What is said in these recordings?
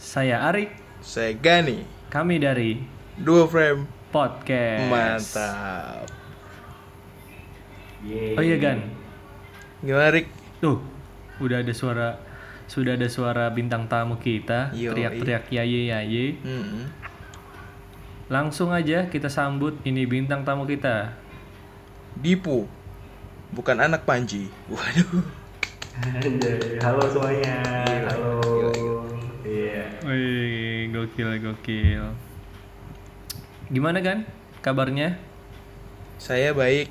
Saya Arik, Saya Gani. kami dari Dua frame. podcast. Mantap. Oh iya Gan, Gimana Rik? tuh udah ada suara sudah ada suara bintang tamu kita teriak-teriak yaye yaye. Mm-mm. Langsung aja kita sambut ini bintang tamu kita. Dipu. Bukan anak Panji. Waduh. Halo semuanya. Gokil gokil. Gimana Gan? Kabarnya? Saya baik.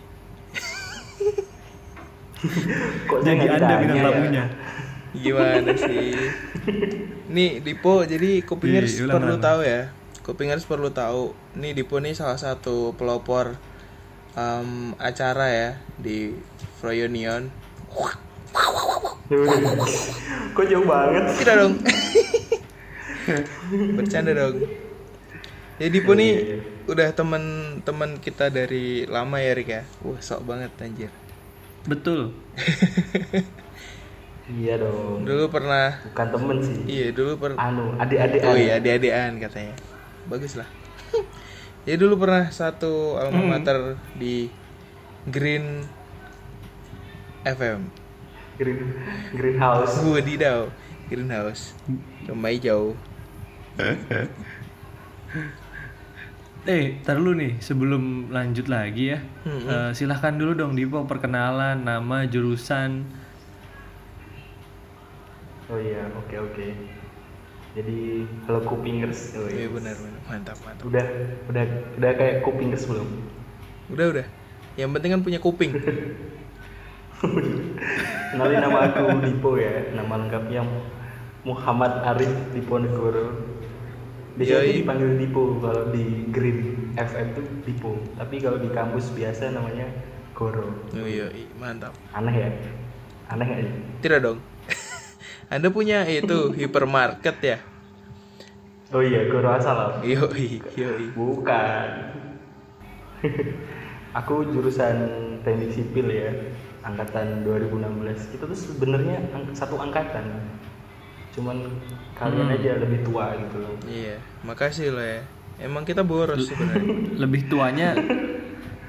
Kok Jadi anda ditanya bintang ya? tamunya. Gimana sih? Nih Dipo, jadi Kupingers Ih, ulang, perlu ulang. tahu ya. Kupingers perlu tahu. Nih Dipo nih salah satu pelopor em, acara ya di Froyonion. Kok jauh banget? Tidak dong. Bercanda dong. Jadi Dipo nih Iya, iya. udah teman-teman kita dari lama ya Rik ya. Wah, sok banget anjir. Betul. Iya dong. Dulu pernah Bukan temen sih. iya dulu pernah Anu, adik-adik. Oh iya, adik-adikan katanya. Bagus lah. Jadi dulu pernah satu alma mater di Green FM. Green Greenhouse. Wadidaw, Greenhouse. Rumah hijau. Eh, tar dulu nih sebelum lanjut lagi ya. Eh, silahkan dulu dong Dipo perkenalan nama jurusan. Oh iya, oke oke. Jadi halo Kupingers. Oh, Iya iya. benar benar. Mantap mantap. Udah udah udah kayak Kupingers belum? Udah udah. Yang penting kan punya kuping. Kenalin nama aku Dipo ya. Nama lengkapnya Muhammad Arif Diponegoro. Biasanya Yoi. dipanggil Dipo kalau di Green FM tuh Dipo. Tapi kalau di kampus biasa namanya Goro. Oh iya, iya, mantap. Aneh ya? Aneh nggak ya? Tidak dong. Anda punya itu hipermarket ya? Oh iya, Goro Asalam. Yoi, yoi. Bukan. Aku jurusan teknik sipil ya, angkatan 2016. Kita tuh sebenarnya ang- satu angkatan. Cuman kalian aja lebih tua gitu loh. Iya, makasih lo ya. Emang kita boros sebenarnya. Lebih tuanya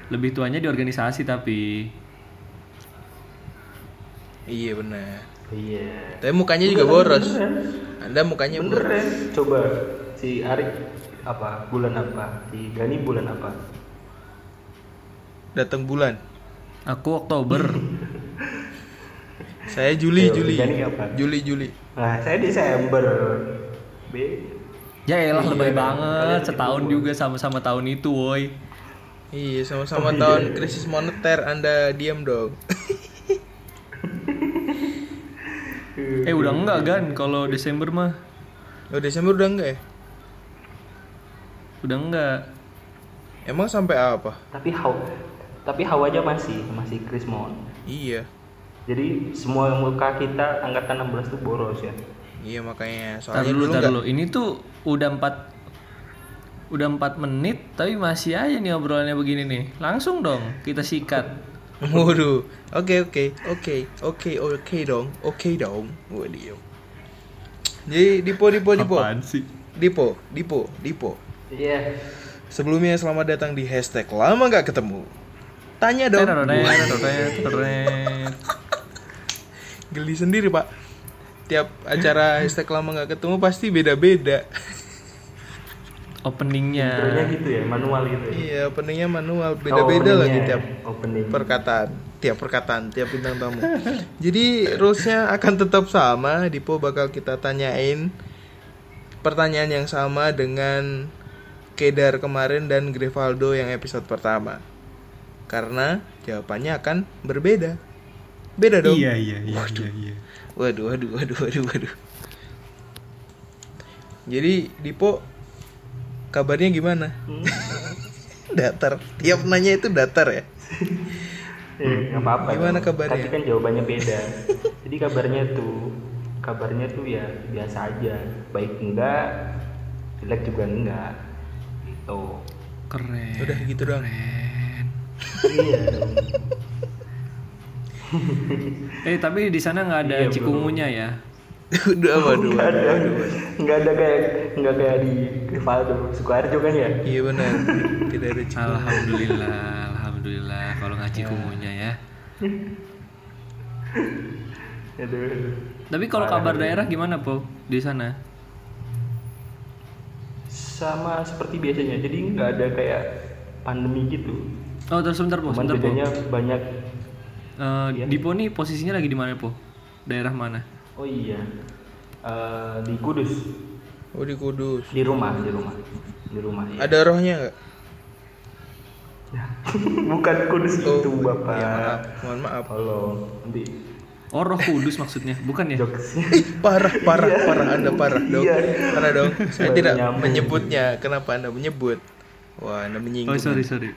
lebih tuanya di organisasi tapi iya benar. Iya. Tapi mukanya juga boros. Anda mukanya Bener boros. ya? Coba si Arik apa? Bulan apa? Si Gani bulan apa? Datang bulan. aku Oktober. Saya Juli, Yo, Juli. Juli, Juli. Nah, saya Desember. B. ya elah Iya, lebay banget setahun juga sama-sama tahun itu woi. Iya, sama-sama Oh, iya. tahun krisis moneter. Anda diam dong. Eh udah enggak kan kalau Desember mah. Oh, Desember udah enggak ya? Udah enggak. Emang sampai apa? Tapi haw tapi hawanya masih masih Krismon. Iya. Jadi semua muka kita angkatan 16 tuh boros ya. Iya makanya soalnya dulu, dulu tar enggak dulu. Ini tuh udah 4 udah 4 menit tapi masih aja nih obrolannya begini nih. Langsung dong kita sikat. Waduh. Oke, oke. Oke. Oke, oke dong. Oke dong. Waduh. Jadi Dipo Dipo Dipo. Apaan sih? Dipo, Dipo, Dipo. Iya. Sebelumnya selamat datang di hashtag lama nggak ketemu. Tanya dong. Teret, teret, teret. Geli sendiri pak. Tiap acara hashtag lama nggak ketemu pasti beda-beda. Openingnya. Intronya gitu ya, manual gitu ya. Iya, openingnya manual, Oh, beda-beda lagi openingnya. tiap opening. perkataan, tiap perkataan, tiap bintang tamu. Jadi rulesnya akan tetap sama. Dipo bakal kita tanyain pertanyaan yang sama dengan Kedar kemarin dan Grivaldo yang episode pertama. Karena jawabannya akan berbeda. Beda dong. Iya iya iya iya. iya. Waduh, waduh, waduh, waduh, waduh. Jadi Dipo kabarnya gimana? Hmm. datar. Tiap nanya itu datar ya. Eh, nggak apa-apa. Gimana dong. kabarnya? Tapi kan jawabannya beda. Jadi kabarnya tuh kabarnya tuh ya biasa aja. Baik enggak, jelek juga enggak. Gitu. Keren. Udah gitu doang. Keren. iya dong. Eh tapi di sana nggak ada Iya, bro. cikungunya ya? Udah waduh, nggak waduh, ada nggak ada kayak nggak kayak di Rivaldo Sukoharjo kan ya Iya benar. Tidak ada cium. Alhamdulillah, alhamdulillah kalau ngaji kumunya ya. Aduh, aduh. Tapi kalau kabar daerah gimana po di sana? sama seperti biasanya jadi nggak ada kayak pandemi gitu Oh terus sebentar po, cuman sebentar po. banyak Eh, Iya. Dipo nih posisinya lagi di mana po? Daerah mana? oh iya Eh, di Kudus Oh di Kudus. di rumah di rumah di rumah ya. Ada rohnya nggak? bukan Kudus Oh, itu bapak iya, maaf. Mohon maaf. tolong nanti Oh Roh Kudus maksudnya, bukan ya? jokesnya Parah, parah, parah. Anda parah dong. Iya. Parah dong. Saya Baru tidak nyambung. menyebutnya. Kenapa Anda menyebut? Wah, Anda menyinggung. Oh sorry sorry.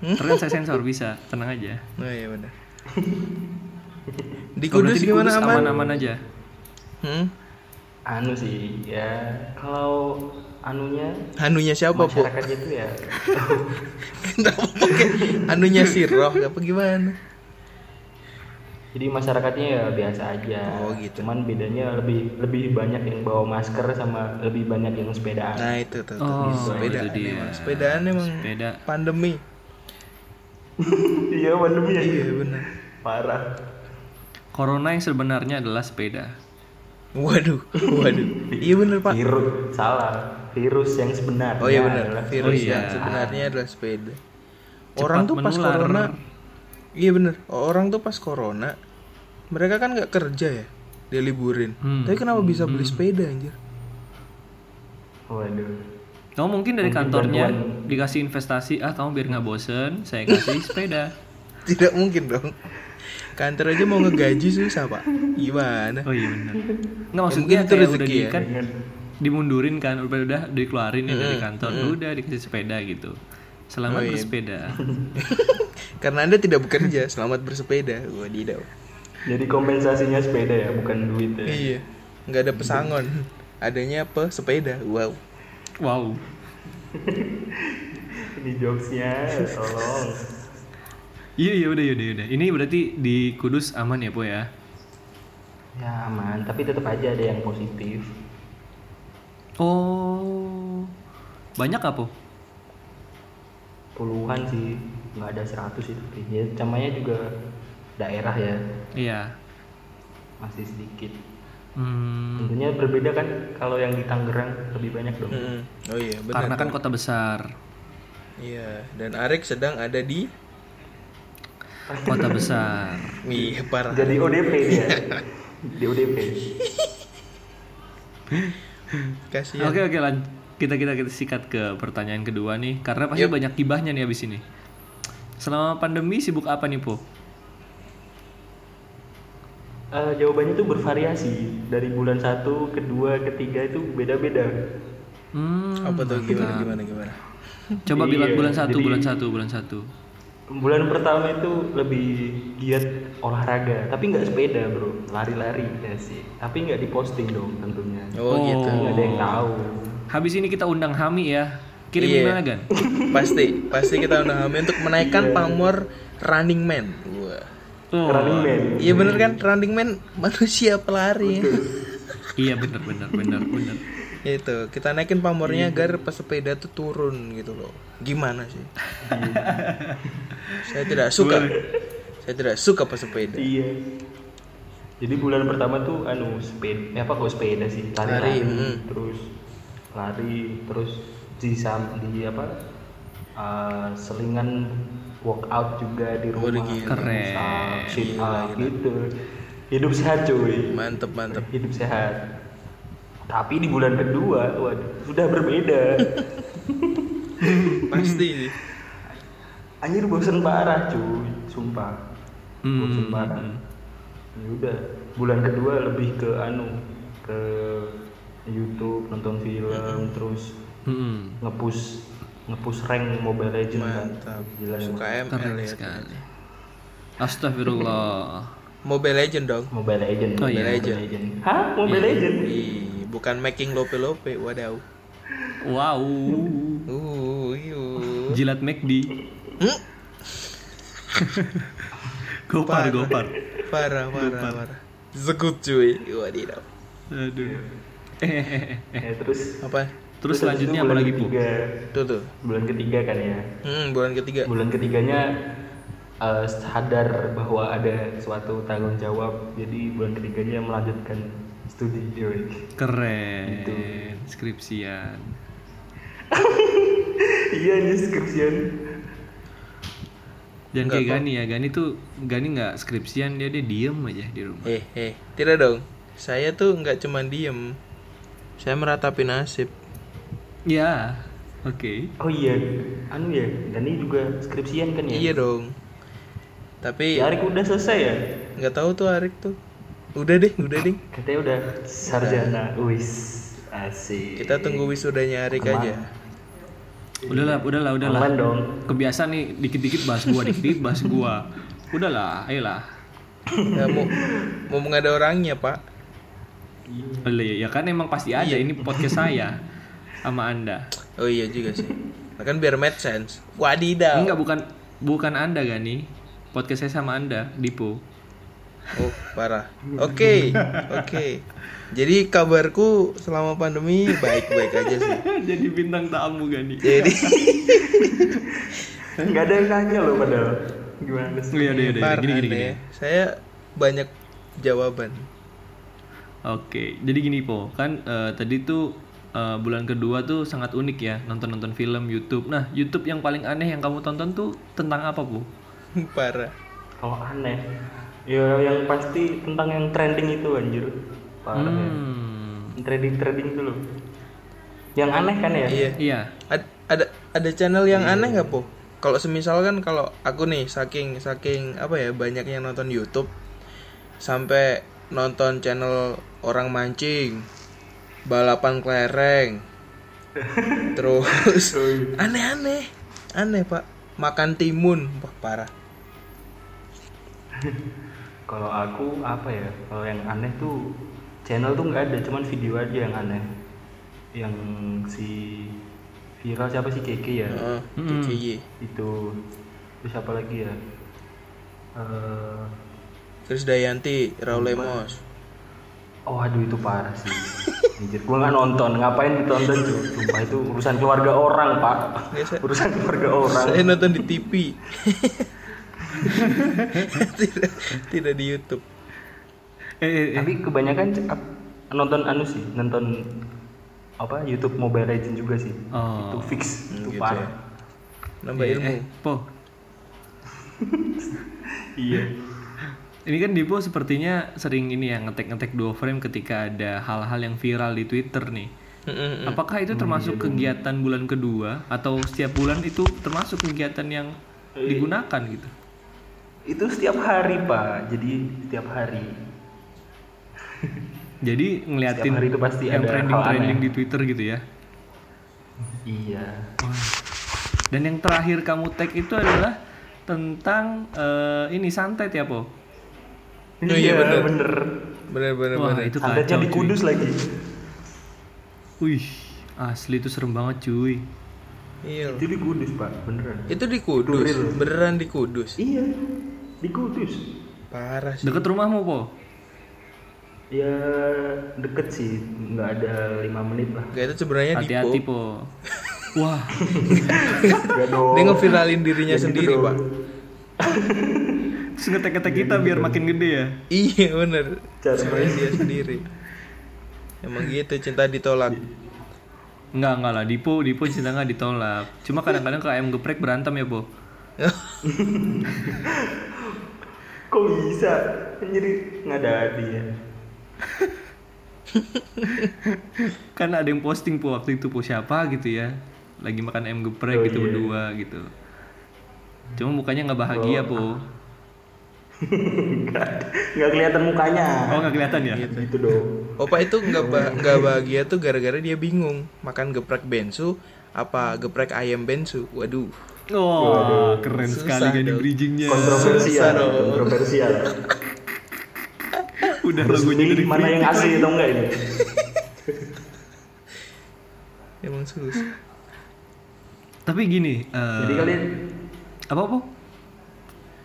Terus saya sensor bisa, tenang aja. Oh iya benar. Di Oh, Kudus gimana aman? Aman-aman aja. Hmm? anu sih ya kalau anunya Anunya siapa, Bu? masyarakatnya itu ya Kenapa pakai anunya si roh apa gimana? jadi masyarakatnya ya biasa aja Oh, gitu. cuman bedanya lebih lebih banyak yang bawa masker sama lebih banyak yang sepedaan Nah, itu tuh, tuh. Oh, sepedaan itu dia. emang. Sepedaan emang Sepeda. pandemi. iya pandemi ya Iya, benar. Parah Corona yang sebenarnya adalah sepeda. Waduh, waduh. Iya benar, Pak. virus salah virus yang sebenarnya Oh iya benar. adalah Virus Oh, iya. yang sebenarnya adalah sepeda. Cepat Orang tuh pas menular. corona Iya bener Orang tuh pas corona Mereka kan nggak kerja ya Dia liburin Hmm. Tapi kenapa bisa beli sepeda anjir waduh Kamu mungkin dari Mungkin kantornya bantuan. dikasih investasi, ah kamu biar nggak bosen, saya kasih sepeda. Tidak mungkin dong Kantor aja mau ngegaji susah pak Gimana Oh iya benar. Nggak Ya, maksudnya mungkin itu kayak rezeki udah di ya. kan dimundurin kan, udah udah dikeluarin ya dari kantor, udah dikasih sepeda gitu. Oh, Selamat iya. bersepeda. Karena anda tidak bekerja Selamat bersepeda Wadidaw jadi kompensasinya sepeda ya bukan duit ya Iya nggak ada pesangon Adanya apa? Sepeda Wow Wow. ini jokesnya tolong Iya iya udah udah udah. Ini berarti di Kudus aman ya po ya? ya aman tapi tetap aja ada yang positif Oh. Banyak apa? puluhan sih nggak ada 100 itu ya namanya juga daerah ya Iya. masih sedikit Hmm, tentunya berbeda kan kalau yang di Tangerang lebih banyak dong Mm-mm. Oh iya benar karena kan kota besar. Iya Dan Arik sedang ada di Kota besar. Iya parah jadi ODP dia di ODP Kasihan Oke oke lan kita kita kita sikat ke pertanyaan kedua nih karena pasti Yup. banyak gibahnya nih abis ini. Selama pandemi sibuk apa nih po? Eh, jawabannya tuh bervariasi dari bulan satu kedua ketiga itu beda-beda Hmm, Apa tuh gimana gimana gimana Coba Iya, bilang bulan satu jadi- bulan satu bulan satu. Bulan pertama itu lebih giat olahraga tapi nggak sepeda bro. Lari-lari ya sih. Tapi nggak diposting dong tentunya. Oh, gitu. Nggak ada yang tahu. Habis ini kita undang Hami ya. Kirim Iya. email kan? Pasti Pasti kita udah hamil untuk menaikkan pamor Running Man. Wah. Oh, running man. Iya bener kan? Running Man manusia pelari. Iya benar benar benar benar. Itu. Kita naikin pamornya agar pesepeda tuh turun gitu loh. Gimana sih? Saya tidak suka. Saya tidak suka pesepeda iya. Jadi bulan pertama tuh anu sepeda eh, apa kok sepeda sih? Lari, lari-lari hmm. terus lari terus di sam di apa eh, selingan workout juga di rumah. gila. Keren. Sit Gila, up, gitu. Hidup sehat cuy. Mantep mantep. Hidup sehat tapi di bulan kedua waduh sudah berbeda. Pasti. Anjir bosen parah cuy. Sumpah. Bosen Hmm, parah. hmm. ya udah bulan kedua lebih ke anu ke YouTube nonton film terus Hmm, ngepush ngepush rank Mobile Legends kan. Mantap. Gila Suka. ML keren ya. sekali. Astagfirullah. Mobile Legend dong. Mobile Legends. Oh, Mobile iya. Legend hah? Mobile Legend Ih, bukan making lope-lope, wadaw. Wow. Uh. Jilat McD. Hmm? Gopar, gopar. Parah, parah, parah. Zekut cuy. Wadidaw. Aduh. Eh, eh, eh, eh. Ya, terus Apa? Terus terus selanjutnya apa bulan lagi, Bu? ketiga, Tuh tuh. bulan ketiga kan ya Hmm, bulan ketiga. bulan ketiganya eh, sadar bahwa ada suatu tanggung jawab jadi bulan ketiganya melanjutkan studi yoi. Keren. Gitu. Skripsian. iya ini skripsian Dan kayak kok. Gani ya, Gani tuh Gani nggak skripsian dia dia diem aja di rumah. Eh, eh, tidak dong. Saya tuh nggak cuma diem. Saya meratapi nasib. Ya, oke. oh iya anu ya dan ini juga skripsian kan ya Iya dong. Tapi Si Arik udah selesai ya nggak tahu tuh Arik tuh. Udah deh, udah deh. katanya udah sarjana wis asik Kita tunggu wisudanya Arik Aman. aja. Udahlah, udahlah, udahlah. Aman dong Kebiasaan nih dikit-dikit bahas gua, dikit-dikit bahas gua. Udahlah, ayolah. Ya, mau mau ada orangnya pak. Oh, iya, ya kan emang pasti ada. Ini podcast saya sama Anda. Oh iya juga sih. Nah, kan biar make sense. Wadidaw. Enggak, bukan bukan Anda Gani. Podcast saya sama Anda, Dipo. Oh parah. Oke, oke. Jadi kabarku selama pandemi baik-baik aja sih. Jadi bintang tamu Gani. Jadi nggak ada yang nanya loh padahal gimana sih Iya, iya, iya. parah Gini, gini, gini. Saya banyak jawaban. Oke, jadi gini po, kan eh, tadi tuh eh, bulan kedua tuh sangat unik ya nonton-nonton film YouTube. Nah, YouTube yang paling aneh yang kamu tonton tuh tentang apa po? parah. kalau aneh ya yang pasti tentang yang trending itu anjir parah ya Hmm, trading trading itu loh yang aneh kan ya Iya. iya. Ad- ada ada channel yang aneh nggak po? Kalau semisal kan kalau aku nih saking saking apa ya banyak yang nonton YouTube sampai nonton channel orang mancing, balapan kelereng, terus aneh-aneh, aneh pak, makan timun, wah parah. kalau aku apa ya kalau yang aneh tuh channel tuh nggak ada cuman video aja yang aneh yang si viral siapa sih Keke ya Heeh, Hmm. KKY. itu terus apa lagi ya Eh, Terus Dayanti, Raul Lemos. oh aduh itu parah sih Anjir, gua nggak nonton ngapain ditonton cuy sumpah itu urusan keluarga orang pak Biasa. urusan keluarga orang Saya nonton di TV. tidak, tidak di YouTube. Eh, eh, eh. tapi kebanyakan nonton anu sih nonton apa YouTube Mobile Legends juga sih Oh. itu fix Hmm, itu gitu parah ya. Nambah Eh, ilmu. eh, po. iya Ini kan Dipo sepertinya sering ini ya ngetek-ngetek dua frame ketika ada hal-hal yang viral di Twitter nih. Apakah itu termasuk kegiatan bulan kedua atau setiap bulan itu termasuk kegiatan yang digunakan gitu? Itu setiap hari pak jadi setiap hari Jadi ngeliatin Setiap hari itu pasti yang ada hal trending-trending aneh. di Twitter gitu ya. iya Wah. Dan yang terakhir kamu tag itu adalah tentang eh, ini santet ya, Po? Oh, iya, bener. bener Bener bener Wah, bener. itu santetnya kacau, di cuy. Kudus lagi Wih, asli itu serem banget, cuy. Iya. itu di Kudus pak beneran Itu di Kudus. Beneran di Kudus. iya di Kudus Parah sih. Deket rumahmu, Po? ya deket sih nggak ada lima menit lah Gak itu sebenarnya di Hati-hati, Po. Wah, Dia ngeviralin dirinya Ya gitu sendiri, dong. Pak. terus ngetek-ngetek kita biar makin gede ya. Iya bener. Sebenarnya dia sendiri. Emang gitu cinta ditolak. Enggak, enggak lah. Dipo, Dipo cinta nggak ditolak. Cuma kadang-kadang ke ayam geprek berantem ya, Po. kok bisa jadi nggak ada dia Kan ada yang posting, Po, waktu itu, Po. Siapa gitu ya. Lagi makan ayam geprek Oh, gitu iya. berdua gitu. Cuma mukanya nggak bahagia, Po. nggak kelihatan mukanya Oh, nggak kelihatan ya? gitu dong Opa itu nggak ba- nggak bahagia tuh gara-gara dia bingung makan geprek bensu apa geprek ayam bensu. Waduh. Wah, keren Susah sekali dong. bridgingnya. kontroversial kontroversial Udah Terus lagunya dari mana yang asli atau enggak ini Emang susah. Tapi gini, eh, jadi kalian apa, Po?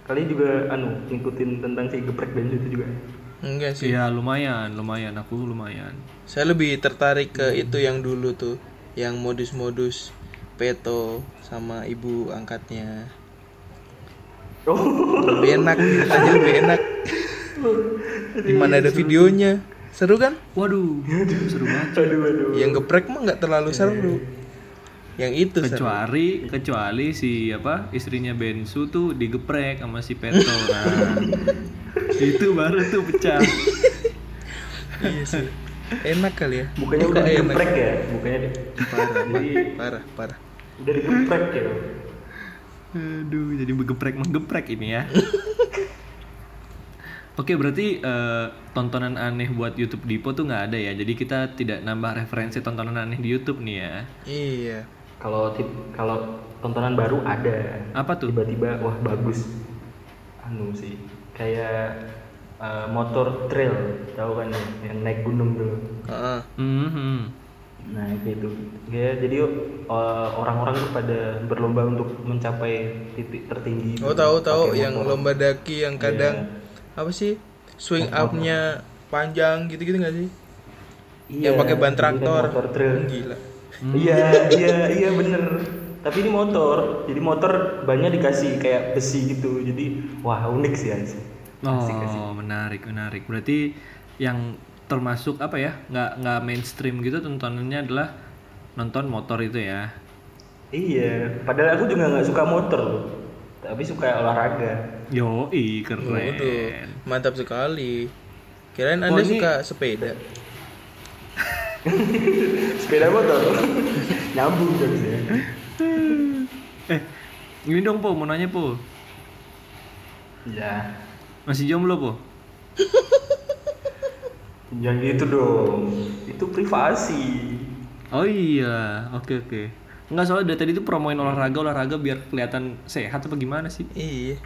kalian juga anu ngikutin tentang si geprek bensu itu juga Enggak sih. Iya lumayan, lumayan aku lumayan. Saya lebih tertarik ke itu yang dulu tuh, yang modus-modus peto sama ibu angkatnya. Oh, Lebih enak, ceritanya lebih enak. Di mana ada videonya, seru kan? Waduh, seru banget. aduh aduh. Yang geprek mah nggak terlalu seru. Yang itu seru. Kecuali kecuali si apa istrinya Bensu tuh digeprek sama si Peto kan. itu baru tuh pecah. Iya sih. Enak kali ya. Bukannya udah enak? digeprek ya? Bukannya di- Parah, Jadi parah, parah. udah digeprek ya. Aduh, jadi geprek menggeprek ini ya. Oke, berarti eh, tontonan aneh buat YouTube Dipo tuh nggak ada ya. Jadi kita tidak nambah referensi tontonan aneh di YouTube nih ya. Iya. Kalau tip- kalau tontonan baru ada. Apa tuh? Tiba-tiba wah bagus. Anu sih. Kayak eh, motor trail, tahu kan ya? yang naik gunung dulu. Heeh. Mhm. Nah gitu. Ya jadi eh, orang-orang tuh pada berlomba untuk mencapai titik tertinggi. Oh tahu tahu yang motor. lomba daki yang kadang apa sih swing up-nya panjang gitu-gitu nggak sih? Iya, yang pakai ban traktor. Motor trail. Gila. Iya, iya, iya bener. Tapi ini motor, jadi motor banyak dikasih kayak besi gitu. Jadi wah unik sih asik. Asik, asik. Oh, menarik, menarik. Berarti yang termasuk apa ya? Nggak nggak mainstream gitu tontonannya adalah nonton motor itu ya. Iya, padahal aku juga nggak suka motor. Tapi suka olahraga. Yo, keren. Waduh, mantap sekali. Kirain Oh, Anda ini- suka sepeda. Sepeda motor. Nyambung terus ya. Eh, ini dong po, mau nanya po. Ya, Masih jomblo po? jangan gitu dong. Itu privasi. Oh iya, oke oke. Enggak soalnya dari tadi tuh promoin olahraga olahraga biar kelihatan sehat apa gimana sih? Iya.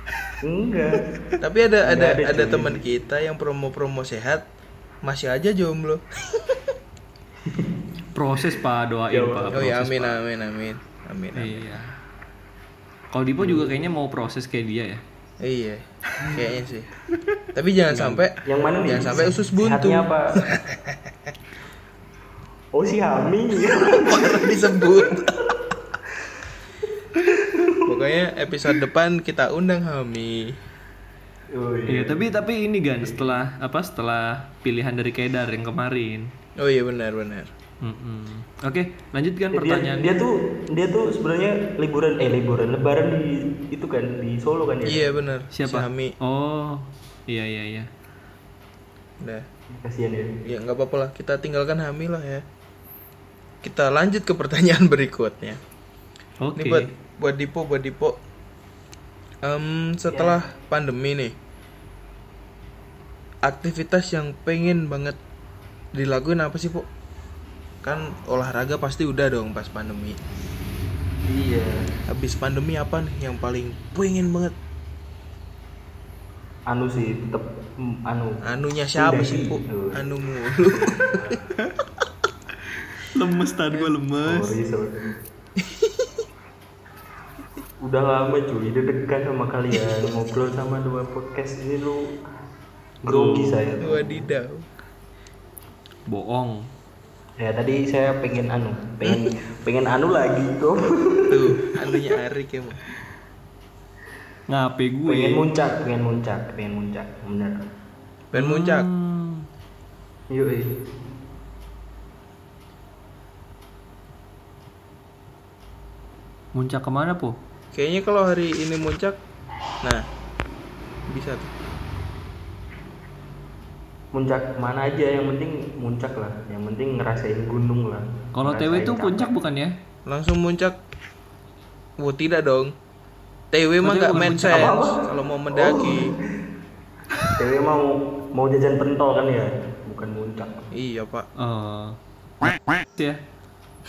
Enggak. Tapi ada ada Nggak ada, ada teman kita yang promo-promo sehat masih aja jomblo. Proses pak doain Ya, pak. Oh ya amin Pak. amin amin. Amin. amin. Iya. Kalau Dipo juga kayaknya mau proses kayak dia ya. Iya. Kayaknya sih. Tapi jangan sampai Yang mana nih? Jangan sampai usus buntu. Sehatnya apa? Oh si Hami. disebut. Pokoknya episode depan kita undang Hami. Oh, Iya, tapi tapi ini kan setelah apa setelah pilihan dari Kedar yang kemarin. Oh iya benar benar. Mm-mm. Oke, lanjutkan dia, pertanyaan. dia tuh dia tuh sebenarnya liburan eh liburan lebaran di itu kan di Solo kan ya. Iya benar. Siapa? Si Hami. Oh, iya iya iya. Udah. Kasihan ya. Ya nggak apa-apa lah. Kita tinggalkan Hami lah ya. Kita lanjut ke pertanyaan berikutnya. Oke. Ini buat buat Dipo buat Dipo. Em, setelah pandemi nih, aktivitas yang pengen banget dilakuin apa sih, Po? Kan olahraga pasti udah dong pas pandemi. Iya. Habis pandemi apa nih yang paling pengen banget? Anu sih tetep mm, anu. Anunya siapa sih. Po? Oh. Anu mulu. lemes tadi gue lemes. Sorry, sorry. Udah lama cuy, deg-degan sama kalian ngobrol sama dua podcast ini lu grogi saya. Wadidaw. Bohong. Ya tadi saya pengen anu, pengen pengen anu lagi kok. Tuh, anunya Arik ya. Ngape gue? pengen muncak, pengen muncak, pengen muncak, bener. Ben Muncak. Hmm. Yuk. Muncak ke mana po? Kayaknya kalau hari ini Muncak, nah bisa tuh. Muncak mana aja yang penting muncak lah, yang penting ngerasain gunung lah. Kalau TW itu puncak bukan ya? Langsung Muncak. Oh, tidak dong. TW mah nggak make Muncak. sense kalau mau mendaki. TW mau mau jajan pentol kan ya, bukan muncak. Iya, Pak. Oh. ya.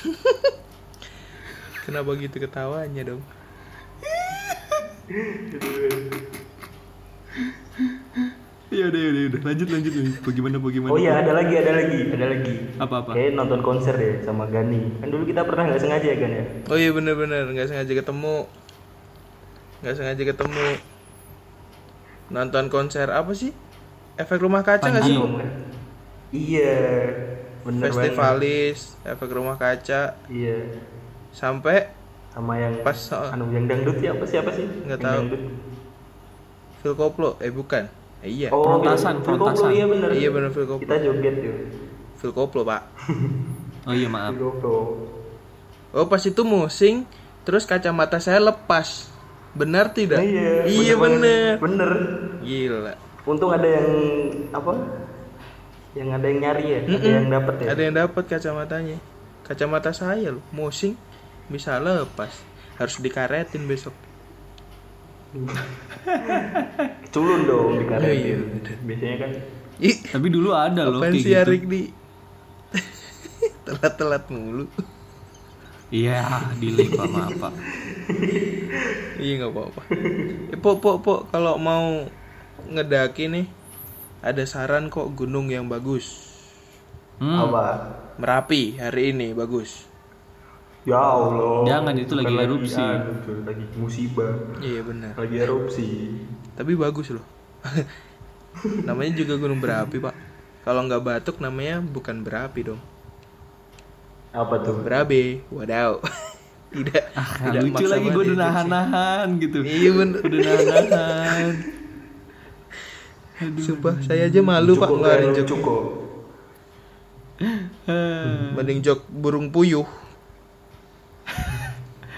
Kenapa gitu ketawanya dong? Iya udah udah udah lanjut lanjut lanjut. Bagaimana bagaimana? Oh iya ada lagi, ada lagi, ada lagi. Apa apa? Kayak nonton konser deh sama Gani. Kan dulu kita pernah nggak sengaja kan ya. Oh iya bener-bener nggak sengaja ketemu. Nggak sengaja ketemu. Nonton konser apa sih? efek rumah kaca nggak sih? Iya bener banget Festivalis, efek rumah kaca, iya sampai sama yang Pas, oh. anu yang dangdut ya apa siapa sih Nggak tahu. dangdut. Phil Koplo, eh bukan, eh, iya, oh Frontasan, iya, Phil Koplo, iya bener Iya, bener, Phil Koplo. kita joget yuk Phil Koplo pak. Oh iya maaf. Phil Koplo Oh pas itu musing, terus kacamata saya lepas, benar tidak? iya iya bener. bener Gila. untung ada yang apa yang ada yang nyari ya ada Mm-mm. yang dapat ya Ada yang dapat kacamatanya. Kacamata saya loh, musing bisa lepas. Harus dikaretin besok. culun dong di Iya, iya, biasanya kan Ih, Tapi dulu ada loh kayak sih gitu. Di telat-telat mulu. Iya, delay Pak, maaf Pak. iya nggak apa-apa. Eh, po, po, po, kalau mau ngedaki nih, ada saran kok gunung yang bagus. Hmm. apa Merapi hari ini bagus. Ya Allah Jangan, itu Bukan lagi erupsi. anu, cuy, lagi musibah Iya benar. lagi erupsi Tapi bagus loh. namanya juga gunung berapi pak. Kalau nggak batuk namanya bukan berapi dong. apa tuh Berabe, wadaw. tidak. Ah, tidak lucu lagi gue udah nahan-nahan gitu. Iya bener. Udah nahan-nahan. Sumpah, saya aja malu pak ngeluarin kan, jok. cukup Eh, Mending jok burung puyuh.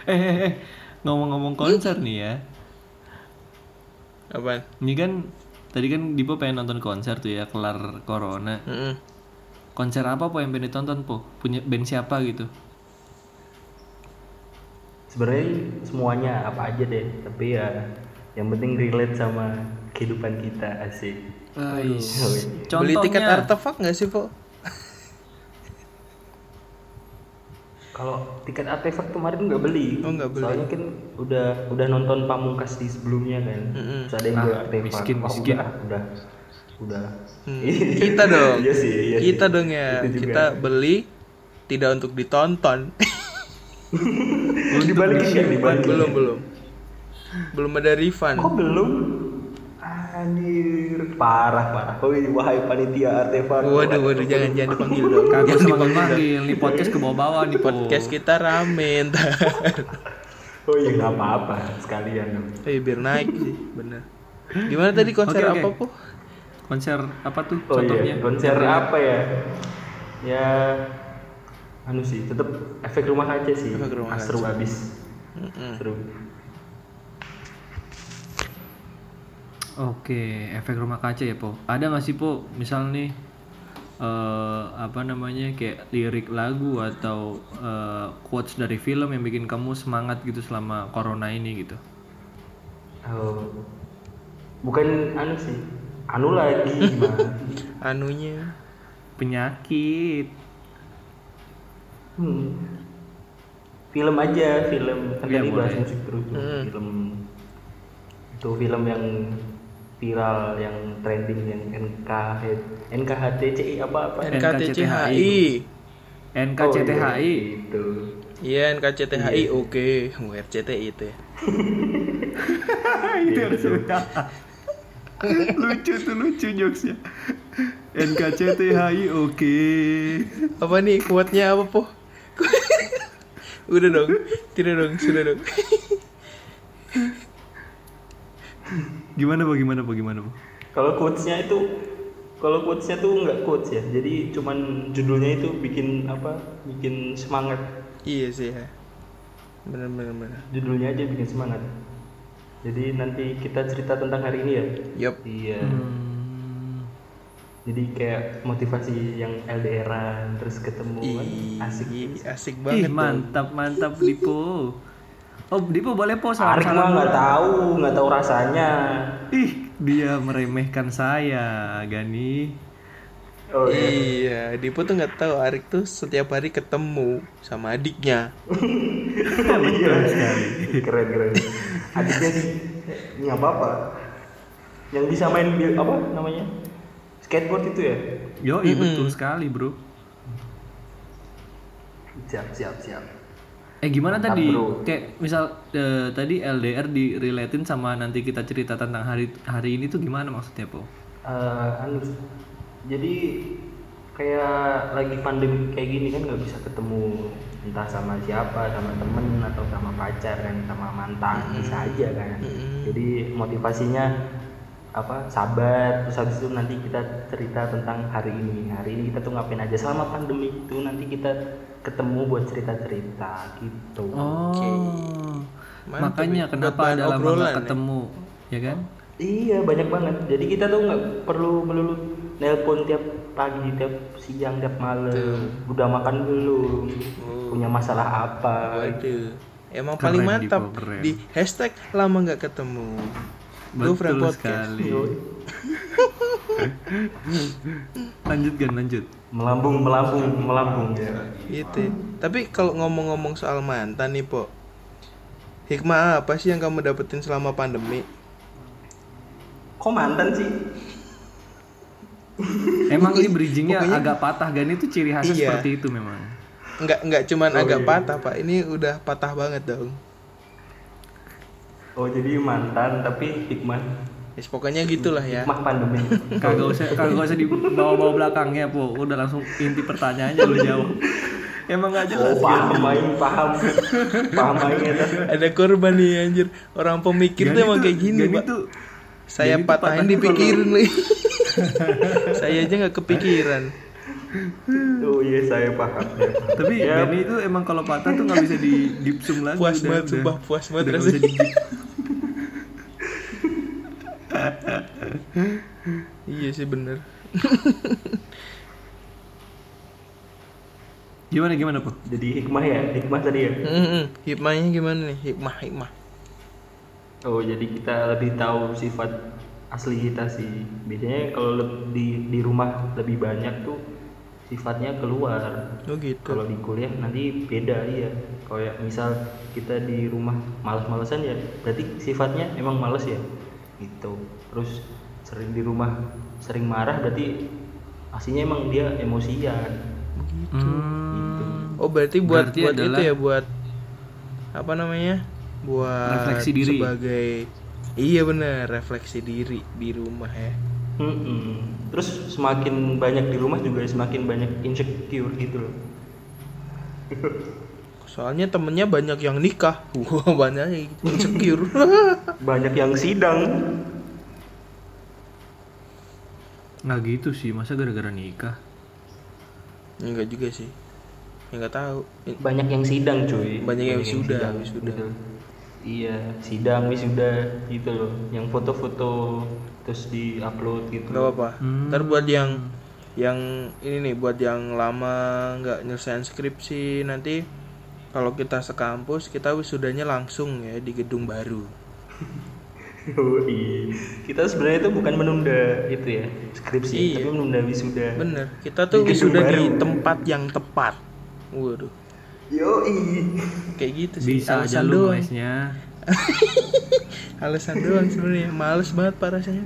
Eh, eh, eh. ngomong-ngomong konser nih ya. Apaan? Ini kan tadi kan Dipo pengen nonton konser tuh ya kelar corona. Mm-mm. Konser apa po yang pengen ditonton po? Punya band siapa gitu? sebenarnya semuanya apa aja deh tapi ya yang penting relate sama kehidupan kita asik Ais. Beli tiket Contohnya, artefak nggak sih po? Kalau tiket artefak kemarin nggak beli Oh, nggak beli. soalnya kan udah udah nonton pamungkas di sebelumnya kan Mm-mm. terus ada yang Ah, beli artefak miskin, Wah, miskin. udah udah udah Hmm, kita dong. iya sih iya sih. kita dong ya. Kita beli tidak untuk ditonton. belum dibalikin kan dibalikin belum belum. Belum ada refund. kok belum anjir parah parah oh wahai panitia artefak Waduh, waduh, jangan jangan dipanggil dong. Kagak dipanggil. panggil nih podcast ke bawah-bawah nih po. Podcast kita rame ntar. oh iya nggak apa-apa sekalian dong Eh biar naik sih, bener. Gimana tadi konser Oke, oke. apa po? Konser apa tuh Oh contohnya? iya, konser apa ya? Ya, anu sih, tetap efek rumah kaca sih. Efek rumah Ah, seru kaca. abis, Mm-mm. seru. Oke, efek rumah kaca ya po. Ada nggak sih po, misal nih eh apa namanya kayak lirik lagu atau eh, quotes dari film yang bikin kamu semangat gitu selama corona ini gitu? Oh, bukan anu sih, anu lagi gimana? Anunya. Penyakit. hmm. Film aja, film. Kan Iya, tadi bahas boleh. musik terus. Hmm. Film itu film yang viral, yang trending, yang NKH, NKHTCI apa apa? NKTCHI. NKCTHI. Itu. Iya NKCTHI oke. Oh, RCTI itu ya. itu harus lucu tuh lucu jokesnya. NKCTHI oke. Apa nih kuatnya apa po? Udah dong, tidak dong, sudah dong. Gimana po gimana po gimana po? Kalau quotesnya itu kalau quotesnya tuh nggak quotes ya, jadi cuman judulnya itu bikin apa? Bikin semangat. iya sih ya. Bener bener bener. Judulnya aja bikin semangat. Jadi nanti kita cerita tentang hari ini ya. Yup. Iya. Hmm. Jadi kayak motivasi yang LDRan terus ketemu asik. Ih, asik Ih, banget. dong. mantap mantap Dipo. Oh, Dipo boleh po Arik mah nggak tahu, nggak tahu rasanya. Ih, dia meremehkan saya, Gani. Oh iya. Iya, Dipo tuh nggak tahu Arik tuh setiap hari ketemu sama adiknya. Iya sekali. Keren keren. Adiknya sih nggak apa-apa. Yang bisa main apa namanya? Skateboard itu ya? Yo, iya betul sekali, Bro. Siap siap siap. Eh gimana tadi? bro. Kayak misal eh, tadi LDR direlatin sama nanti kita cerita tentang hari hari ini tuh gimana maksudnya, Po? eh, anu jadi kayak lagi pandemi kayak gini kan nggak bisa ketemu entah sama siapa sama temen atau sama pacar kan sama mantan bisa aja kan jadi motivasinya apa sabar terus habis itu nanti kita cerita tentang hari ini hari ini kita tuh ngapain aja selama pandemi itu nanti kita ketemu buat cerita cerita gitu Oh. Mantap Makanya ya. Kenapa ada lama obrolan nggak ya. ketemu, ya kan? Iya banyak banget. Jadi kita tuh nggak perlu melulu nelpon tiap pagi, tiap siang, tiap malam. Udah makan belum? Punya masalah apa? Waduh. Emang Keren, paling mantap keren. di hashtag lama nggak ketemu. Betul podcast. sekali. Lanjut kan, lanjut. Melambung, melambung, melambung ya. Gitu. Tapi kalau ngomong-ngomong soal mantan nih, Po. Hikmah apa sih yang kamu dapetin selama pandemi? Kok mantan sih? Emang ini bridgingnya Pokoknya- agak patah kan itu ciri khasnya Iya. seperti itu memang. Enggak enggak cuman Oh, agak iya. patah, Pak. Ini udah patah banget dong. Oh jadi mantan tapi hikmah, Yes, pokoknya gitulah ya. hikmah pandemi. Kagak usah kagak usah dibawa-bawa belakangnya, Po. Udah langsung inti pertanyaannya lu jawab. Emang gak jelas Oh paham main, paham, paham main ya. Ada korban nih anjir. Orang pemikir tuh emang kayak gini, Gani Pak. tuh Saya Gani patahin dipikirin lagi. Saya aja nggak kepikiran. Oh iya saya paham. Tapi Ya. Gani itu emang kalau patah tuh nggak bisa di dipsum lagi. Puas udah, banget, sumpah, puas banget rasanya. Iya sih bener. Gimana gimana po? Jadi hikmah ya, hikmah tadi ya. Mm-mm. Hikmahnya gimana nih? Hikmah, hikmah. Oh jadi kita lebih tahu sifat asli kita sih. Biasanya kalau di di rumah lebih banyak tuh sifatnya keluar. Oh gitu. Kalau di kuliah nanti beda iya. Kayak misal kita di rumah malas-malesan ya, berarti sifatnya emang males ya. Gitu. Terus sering di rumah sering marah berarti aslinya emang dia emosian. Hmm, Oh berarti buat Berarti buat adalah- itu ya buat apa namanya? Buat Refleksi diri. sebagai iya bener refleksi diri di rumah ya. Mm-mm. Terus semakin banyak di rumah juga semakin banyak insecure gitu loh. Soalnya temennya banyak yang nikah. Wah banyak yang insecure. Banyak yang sidang. nggak gitu sih. Masa gara-gara nikah? Enggak juga sih. Ya nggak tahu. banyak yang sidang cuy Banyak yang wisuda, sidang, wisuda. gitu. iya sidang wisuda gitu loh yang foto-foto terus di upload gitu Nggak apa-apa. Hmm. Ntar buat yang yang ini nih buat yang lama nggak nyelesain skripsi nanti kalau kita sekampus kita wisudanya langsung ya di gedung baru. Oh, iya. kita sebenarnya itu bukan menunda itu ya skripsi Iya. tapi menunda wisuda Bener. Kita tuh Di wisuda di tempat yang tepat. Waduh. yo Kayak gitu sih. Bisa aja lu. Alasan doang sebenarnya. Males banget pak rasanya.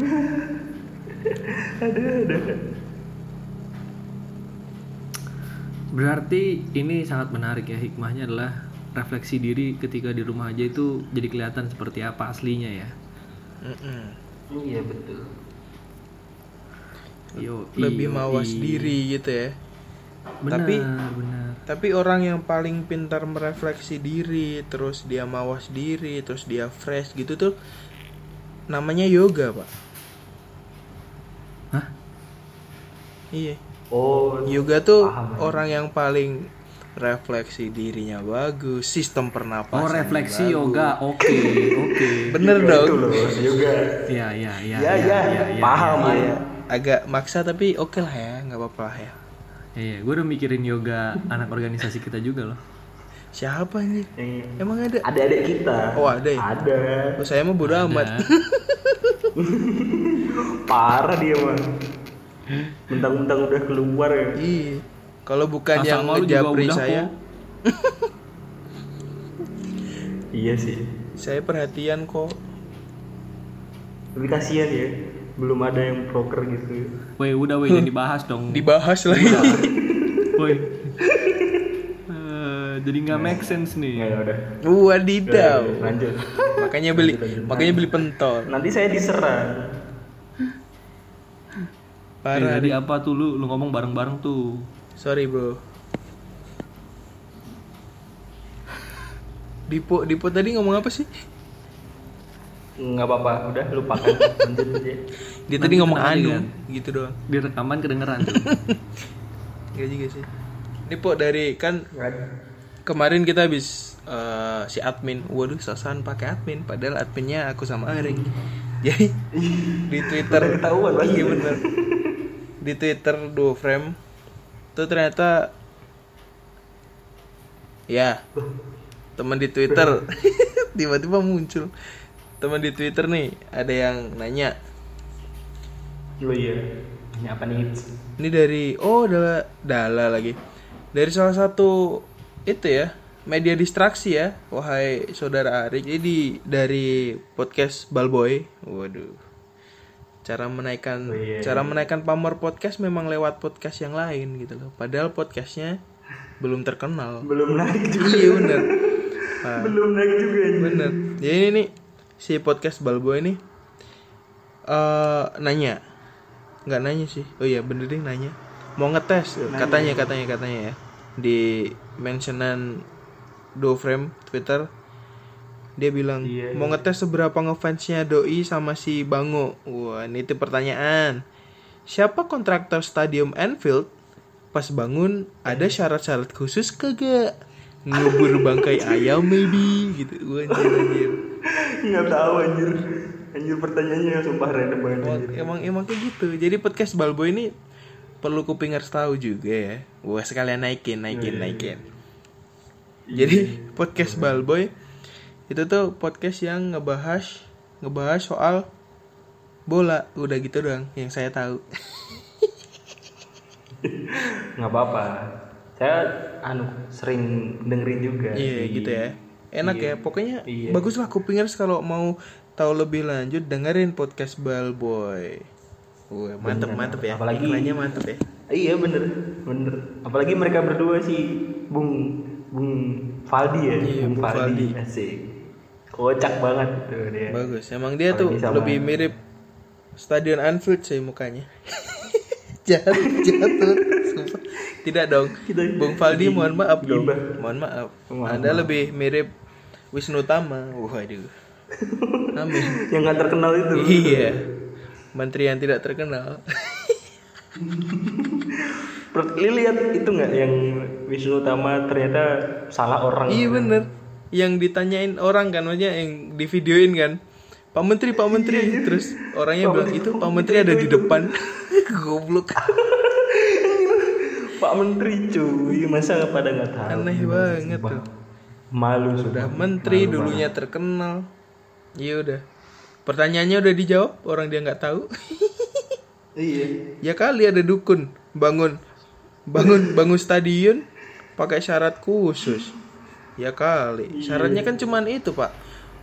Berarti ini sangat menarik ya hikmahnya adalah refleksi diri ketika di rumah aja itu jadi kelihatan seperti apa aslinya ya. Mm-mm. iya betul Yo, Lebih mawas diri gitu ya. Benar, Tapi- benar. Tapi orang yang paling pintar merefleksi diri, terus dia mawas diri, terus dia fresh gitu tuh namanya yoga, Pak. Hah? Iya. oh Yoga tuh Paham, ya. orang yang paling refleksi dirinya bagus, sistem pernapasan. Oh, refleksi yoga. Oke, oke. Bener Yoga dong. itu loh yoga Ya, ya, ya. Ya, ya, paham. Iya, agak maksa tapi oke lah ya, nggak apa-apa lah ya. Iya, gue udah mikirin yoga anak organisasi kita juga loh. Siapa nih? Yang Emang ada? adik-adik kita Oh, ada ya? ada Oh, saya mah bodo amat. Ada. parah dia mah mentang-mentang udah keluar ya Iya. Kalau bukan Asal yang mau ngejapri saya, iya sih saya perhatian kok. tapi kasihan ya belum ada yang proker gitu Woi, udah woi jangan dibahas dong. Dibahas lagi. Woi. Eh, jadi nggak make sense nih. ya udah Wadidaw. Udah, lanjut Makanya beli Lanjut, lanjut. makanya beli pentol. nanti saya diserang Eh, Parah. tadi apa tuh lu lu ngomong bareng-bareng tuh. Sorry bro. Dipo, Dipo tadi ngomong apa sih? Nggak apa-apa udah lupakan lanjut aja Dia tadi ngomong anu, adegan. gitu doang. Di rekaman kedengeran tuh. Gak juga sih. Dipo dari kan kemarin kita habis eh, si admin, waduh sosan pakai admin, padahal adminnya aku sama Aring. Jadi di Twitter Udah ketahuan, pasti. iya bener. Di Twitter duo frame tuh ternyata ya teman di Twitter tiba-tiba muncul teman di Twitter nih ada yang nanya oh iya ini apa nih Ini dari oh dala dala lagi. Dari salah satu itu ya, media distraksi ya, wahai saudara Arik. Jadi dari podcast Balboy. Waduh. Cara menaikkan Oh, iya. cara menaikkan pamor podcast memang lewat podcast yang lain gitu loh. Padahal podcastnya belum terkenal. belum naik juga iya bener. Nah, belum naik juga ini bener. Jadi ini nih si podcast Balboy ini eh nanya. Nggak nanya sih. Oh iya bener deh nanya. Mau ngetes katanya katanya katanya ya. Di mentionan do frame Twitter dia bilang Iya, mau ngetes seberapa ngefansnya doi sama si Bango? Wah ini tuh pertanyaan. Siapa kontraktor stadium Anfield? Pas bangun ada syarat-syarat khusus kagak? Ngubur bangkai ayam maybe? Gitu. Wah, anjir anjir nggak tahu anjir. Anjir pertanyaannya sumpah random banget emang, anjir. emang emang kayak gitu. Jadi podcast Balbo ini perlu kupingers tahu juga ya. Wah sekalian naikin naikin naikin. Jadi podcast Balboy itu tuh podcast yang ngebahas ngebahas soal bola. Udah gitu doang yang saya tahu. Nggak apa-apa. Saya anu sering dengerin juga iya di- gitu ya enak Iya. ya pokoknya Iya. bagus lah kupingers kalau mau tahu lebih lanjut dengerin podcast Balboy wah mantep Bener. mantep ya Apalagi- iklannya mantep ya iya bener bener apalagi mereka berdua sih bung bung Faldi ya Iya, bung, Bung Faldi. Faldi. asik kocak banget tuh dia Bagus. Emang dia tuh Apalagi sama- lebih mirip Stadion Anfield sih mukanya. jahat, jahat tuh. Sumpah. Tidak dong. Kita- Bung Faldi mohon maaf dong. Mohon maaf. Mohon Anda maaf. lebih mirip Wisnu Tama. Waduh. Amin. yang nggak terkenal itu iya. Menteri yang tidak terkenal. Per- Li lihat itu nggak yang Wisnu Tama ternyata salah orang iya bener. Yang ditanyain orang kan maksudnya yang di videoin kan. Pak Menteri, Pak Menteri. Terus orangnya bilang itu Pak Menteri ada di depan. Goblok. Pak Menteri cuy masa pada nggak tahu Aneh banget tuh. malu Udah sudah menteri dulunya terkenal. Iya udah. Pertanyaannya udah dijawab, orang dia nggak tahu. iya ya kali ada dukun bangun bangun bangun stadion pakai syarat khusus. Ya kali. Syaratnya kan cuman itu, Pak.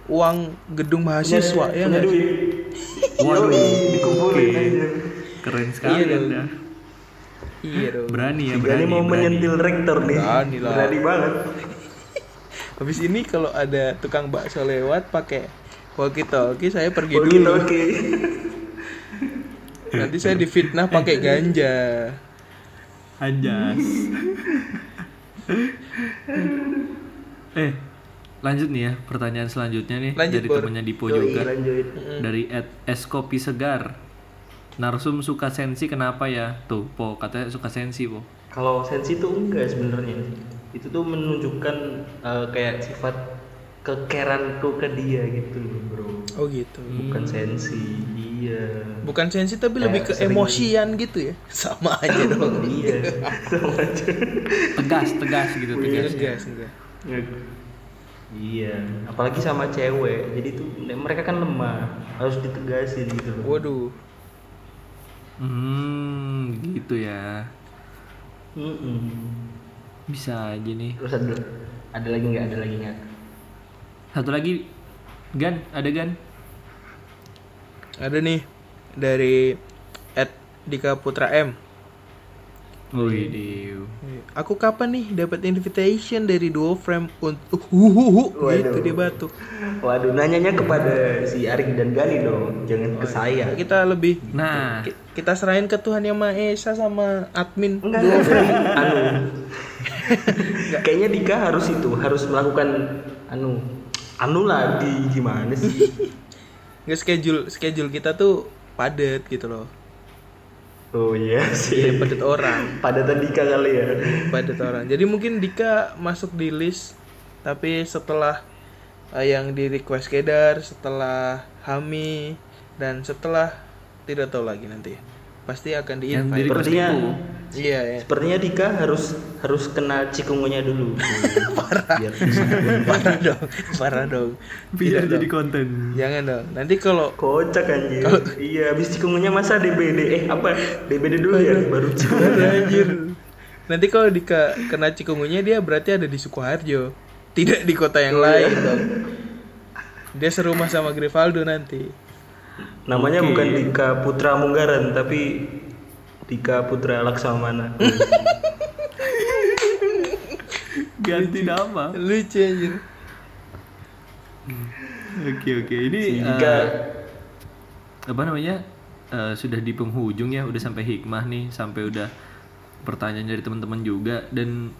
Uang gedung mahasiswa ya punya nggak sih? duit Waduh, dikumpulin oke. aja Keren sekali Iya, Anda. Iya dong. Berani ya, Berani berani. mau berani. menyentil rektor nih Berani lah. berani banget Habis ini kalau ada tukang bakso lewat pakai walkie talkie saya pergi oke dulu. oke Nanti saya difitnah pakai ganja. Anjas. eh, lanjut nih ya pertanyaan selanjutnya nih Lanjut, dari temannya Dipo Yoi, juga. lanjut Dari Ed es kopi segar. Narsum suka sensi kenapa ya? Tuh, Po, katanya suka sensi, Po. kalau sensi itu enggak sebenarnya itu tuh menunjukkan eh, kayak sifat kekeranku ke dia gitu loh bro Oh gitu. bukan sensi iya Bukan sensi tapi Kayak lebih ke sering- emosian gitu ya. Sama aja dong. iya sama aja Tegas, tegas gitu, tegas. Enggak, enggak. iya apalagi sama cewek jadi tuh mereka kan lemah harus ditegasin gitu loh Waduh. Hmm, gitu ya. Mm-mm. Bisa aja nih. terus ada ada lagi nggak ada lagi nggak Satu lagi Gan, ada Gan? Ada nih dari Ed Dika Putra M. Wih, diu. Aku kapan nih dapat invitation dari Duo Frame untuk huhuhu gitu dia batuk. Waduh, nanyanya kepada si Arik dan Gani dong, jangan ke saya. Kita lebih Nah, ki- kita serahin ke Tuhan yang Maha Esa sama admin Enggak, Duo Frame. anu. Kayaknya Dika harus itu, harus melakukan anu anu lah di gimana sih? Nggak schedule schedule kita tuh padat gitu loh. Oh iya Iya, sih. padat orang. Padatan Dika kali ya. padat orang. Jadi mungkin Dika masuk di list tapi setelah eh, yang di request Kedar, setelah Hami dan setelah tidak tahu lagi nanti. Pasti akan di invite. Sepertinya. Iya ya. Sepertinya Dika harus harus kena cikungunya dulu. Parah. Biar bisa. Parah dong, parah dong. biar Tidak jadi dong. konten. Jangan dong. Nanti kalau Kocak anjir. Iya, habis cikungunya masa DBD eh apa? DBD dulu ya baru cikungunya. Anjir. Nanti kalau Dika kena cikungunya dia berarti ada di Sukoharjo. Tidak di kota yang lain dong. Dia serumah sama Grivaldo nanti. Namanya Oke. bukan Dika Putra Munggaran tapi Dika Putra Laksamana. Ganti nama. Lucu anjir. Oke oke. Ini eh, Dika apa namanya? eh, sudah di penghujung ya, udah sampai hikmah nih, sampai udah pertanyaan dari teman-teman juga dan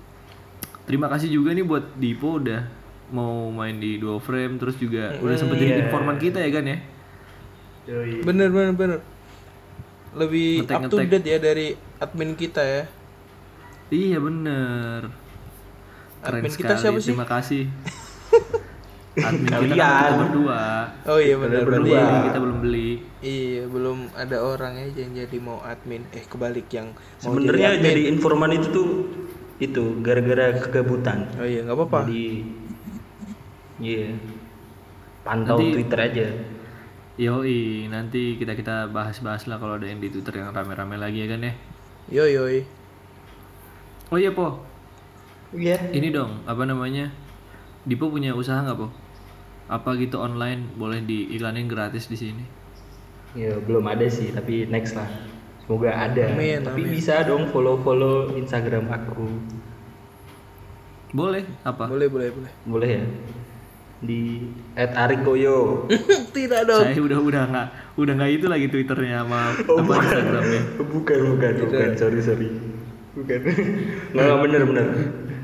terima kasih juga nih buat Dipo udah mau main di duo frame terus juga udah sempet jadi iya. informan kita ya kan ya. Yoi. Bener bener bener. Lebih Ngetek, up to ngetek. date ya dari admin kita ya. Iya bener. Keren Admin kita sekali. siapa sih? Terima kasih. Admin kita kan kita berdua. Oh iya bener Berdua. Berdiri, kita belum beli. Iya belum ada orang aja yang jadi mau admin. Eh kebalik yang Sebenarnya admin. jadi informan itu tuh itu gara-gara kegabutan. Oh iya nggak apa-apa. Jadi iya. Pantau Nanti- Twitter aja. Yoi, nanti kita kita bahas-bahas lah kalau ada yang di Twitter yang rame-rame lagi ya kan ya. Yo yoi. Oh iya po, Iya. ini dong apa namanya? Dipo punya usaha nggak po? Apa gitu online boleh diiklanin gratis di sini? Ya belum ada sih, tapi next lah. Semoga ada. Amin, tapi amin. bisa dong follow-follow Instagram aku. Boleh apa? Boleh boleh boleh. Boleh ya? Di @arikoyo. Tidak dong. Saya udah udah nggak udah nggak itu lagi twitternya sama apa Instagramnya. bukan, bukan, bukan. Sorry, sorry. Bukan. Nggak, nggak, bener, bener.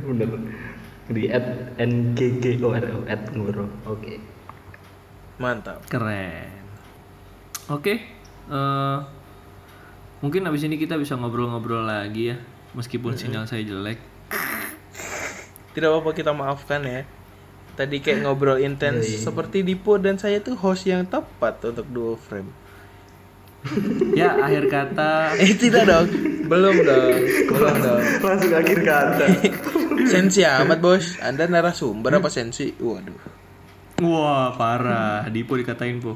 Bener. Di @nkgoro @ngoro. Oke. Mantap. Keren. Oke, eh, mungkin abis ini kita bisa ngobrol-ngobrol lagi ya, meskipun sinyal saya jelek. Tidak apa-apa kita maafkan ya. Tadi kayak ngobrol intens seperti Dipo dan saya tuh host yang tepat untuk duo frame. Ya akhir kata Eh tidak dong. Belum dong. Belum dong. Langsung akhir kata. Sensi amat bos. Anda narasumber apa sensi? Waduh. Wah parah, Dipo dikatain po.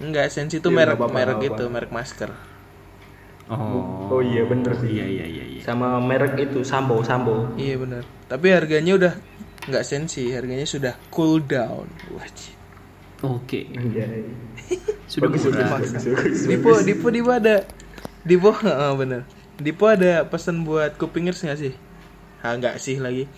Enggak, sensi itu Ya, merek nggak apa-apa, merek nggak itu, merek masker. Oh, Oh iya bener sih. iya iya iya. iya. Sama merek itu Sambo, Sambo. Iya benar. Tapi harganya udah nggak sensi, harganya sudah cool down. Wajib. Oke, Iya. sudah Bagus, murah. bagus, bagus, bagus. Dipo, Dipo, Dipo ada. Dipo, heeh, bener. Dipo ada pesan buat kupingers nggak sih? Ah nggak sih lagi.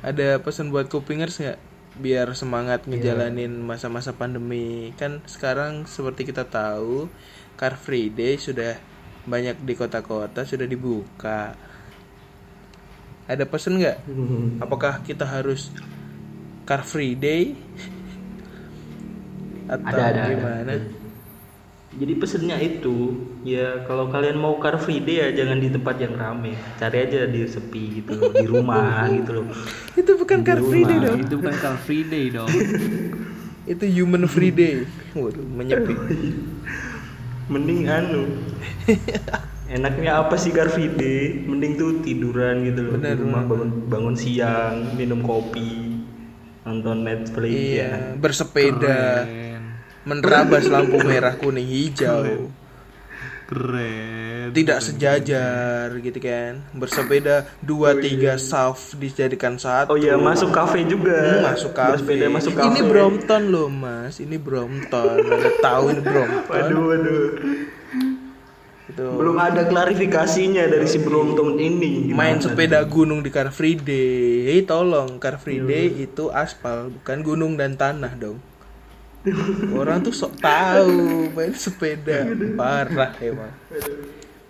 Ada pesan buat kupingers nggak? Biar semangat ngejalanin masa-masa pandemi. Kan sekarang seperti kita tahu, Car Free Day sudah banyak di kota-kota sudah dibuka. Ada pesan nggak? Apakah kita harus Car Free Day? Atau Ada, ada, ada. gimana? Jadi pesennya itu ya kalau kalian mau car free day ya jangan di tempat yang rame. Cari aja di sepi gitu loh, di rumah gitu loh. Itu bukan Car Free Day dong. Itu bukan car free day dong. Itu human free day. Waduh, menyepi. Mending anu. Enaknya apa sih day? Mending tuh tiduran gitu loh Benar, di rumah bangun bangun siang, minum kopi, nonton Netflix ya. Iya, bersepeda, Keren. menerabas lampu merah, kuning, hijau. Keren. Tidak sejajar gitu kan. Bersepeda dua tiga saf dijadikan satu. Oh iya, masuk kafe juga. Hmm, masuk kafe. Bersepeda masuk kafe. Ini Brompton loh, Mas. Ini Brompton. Tahu ini Brompton. Waduh, waduh. Itu Belum ada klarifikasinya dari si Brompton ini. main Gimana? sepeda gunung di Car Free Day. Hei, tolong, Car Free Day itu aspal, bukan gunung dan tanah dong. Orang tuh sok tahu main sepeda. Parah emang.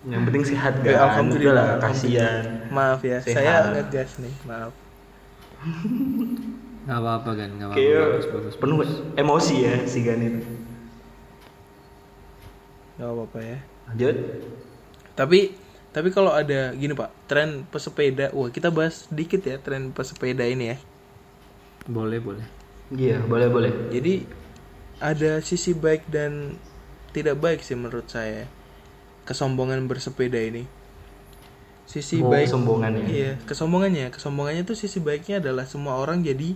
Yang penting sehat Ya, kan. alhamdulillah, kasihan. Maaf ya, Sehat. saya ngegas nih, maaf. nggak apa-apa kan nggak apa-apa Kayak bagus, bagus, penuh emosi ya si Gan itu. Gak apa-apa ya. Lanjut. Tapi tapi kalau ada gini Pak, tren pesepeda, wah kita bahas sedikit ya tren pesepeda ini ya. boleh boleh Iya, boleh boleh. Jadi ada sisi baik dan tidak baik sih menurut saya. Kesombongan bersepeda ini. Sisi Oh, baik kesombongan ya? Iya, kesombongannya. Kesombongannya tuh sisi baiknya adalah semua orang jadi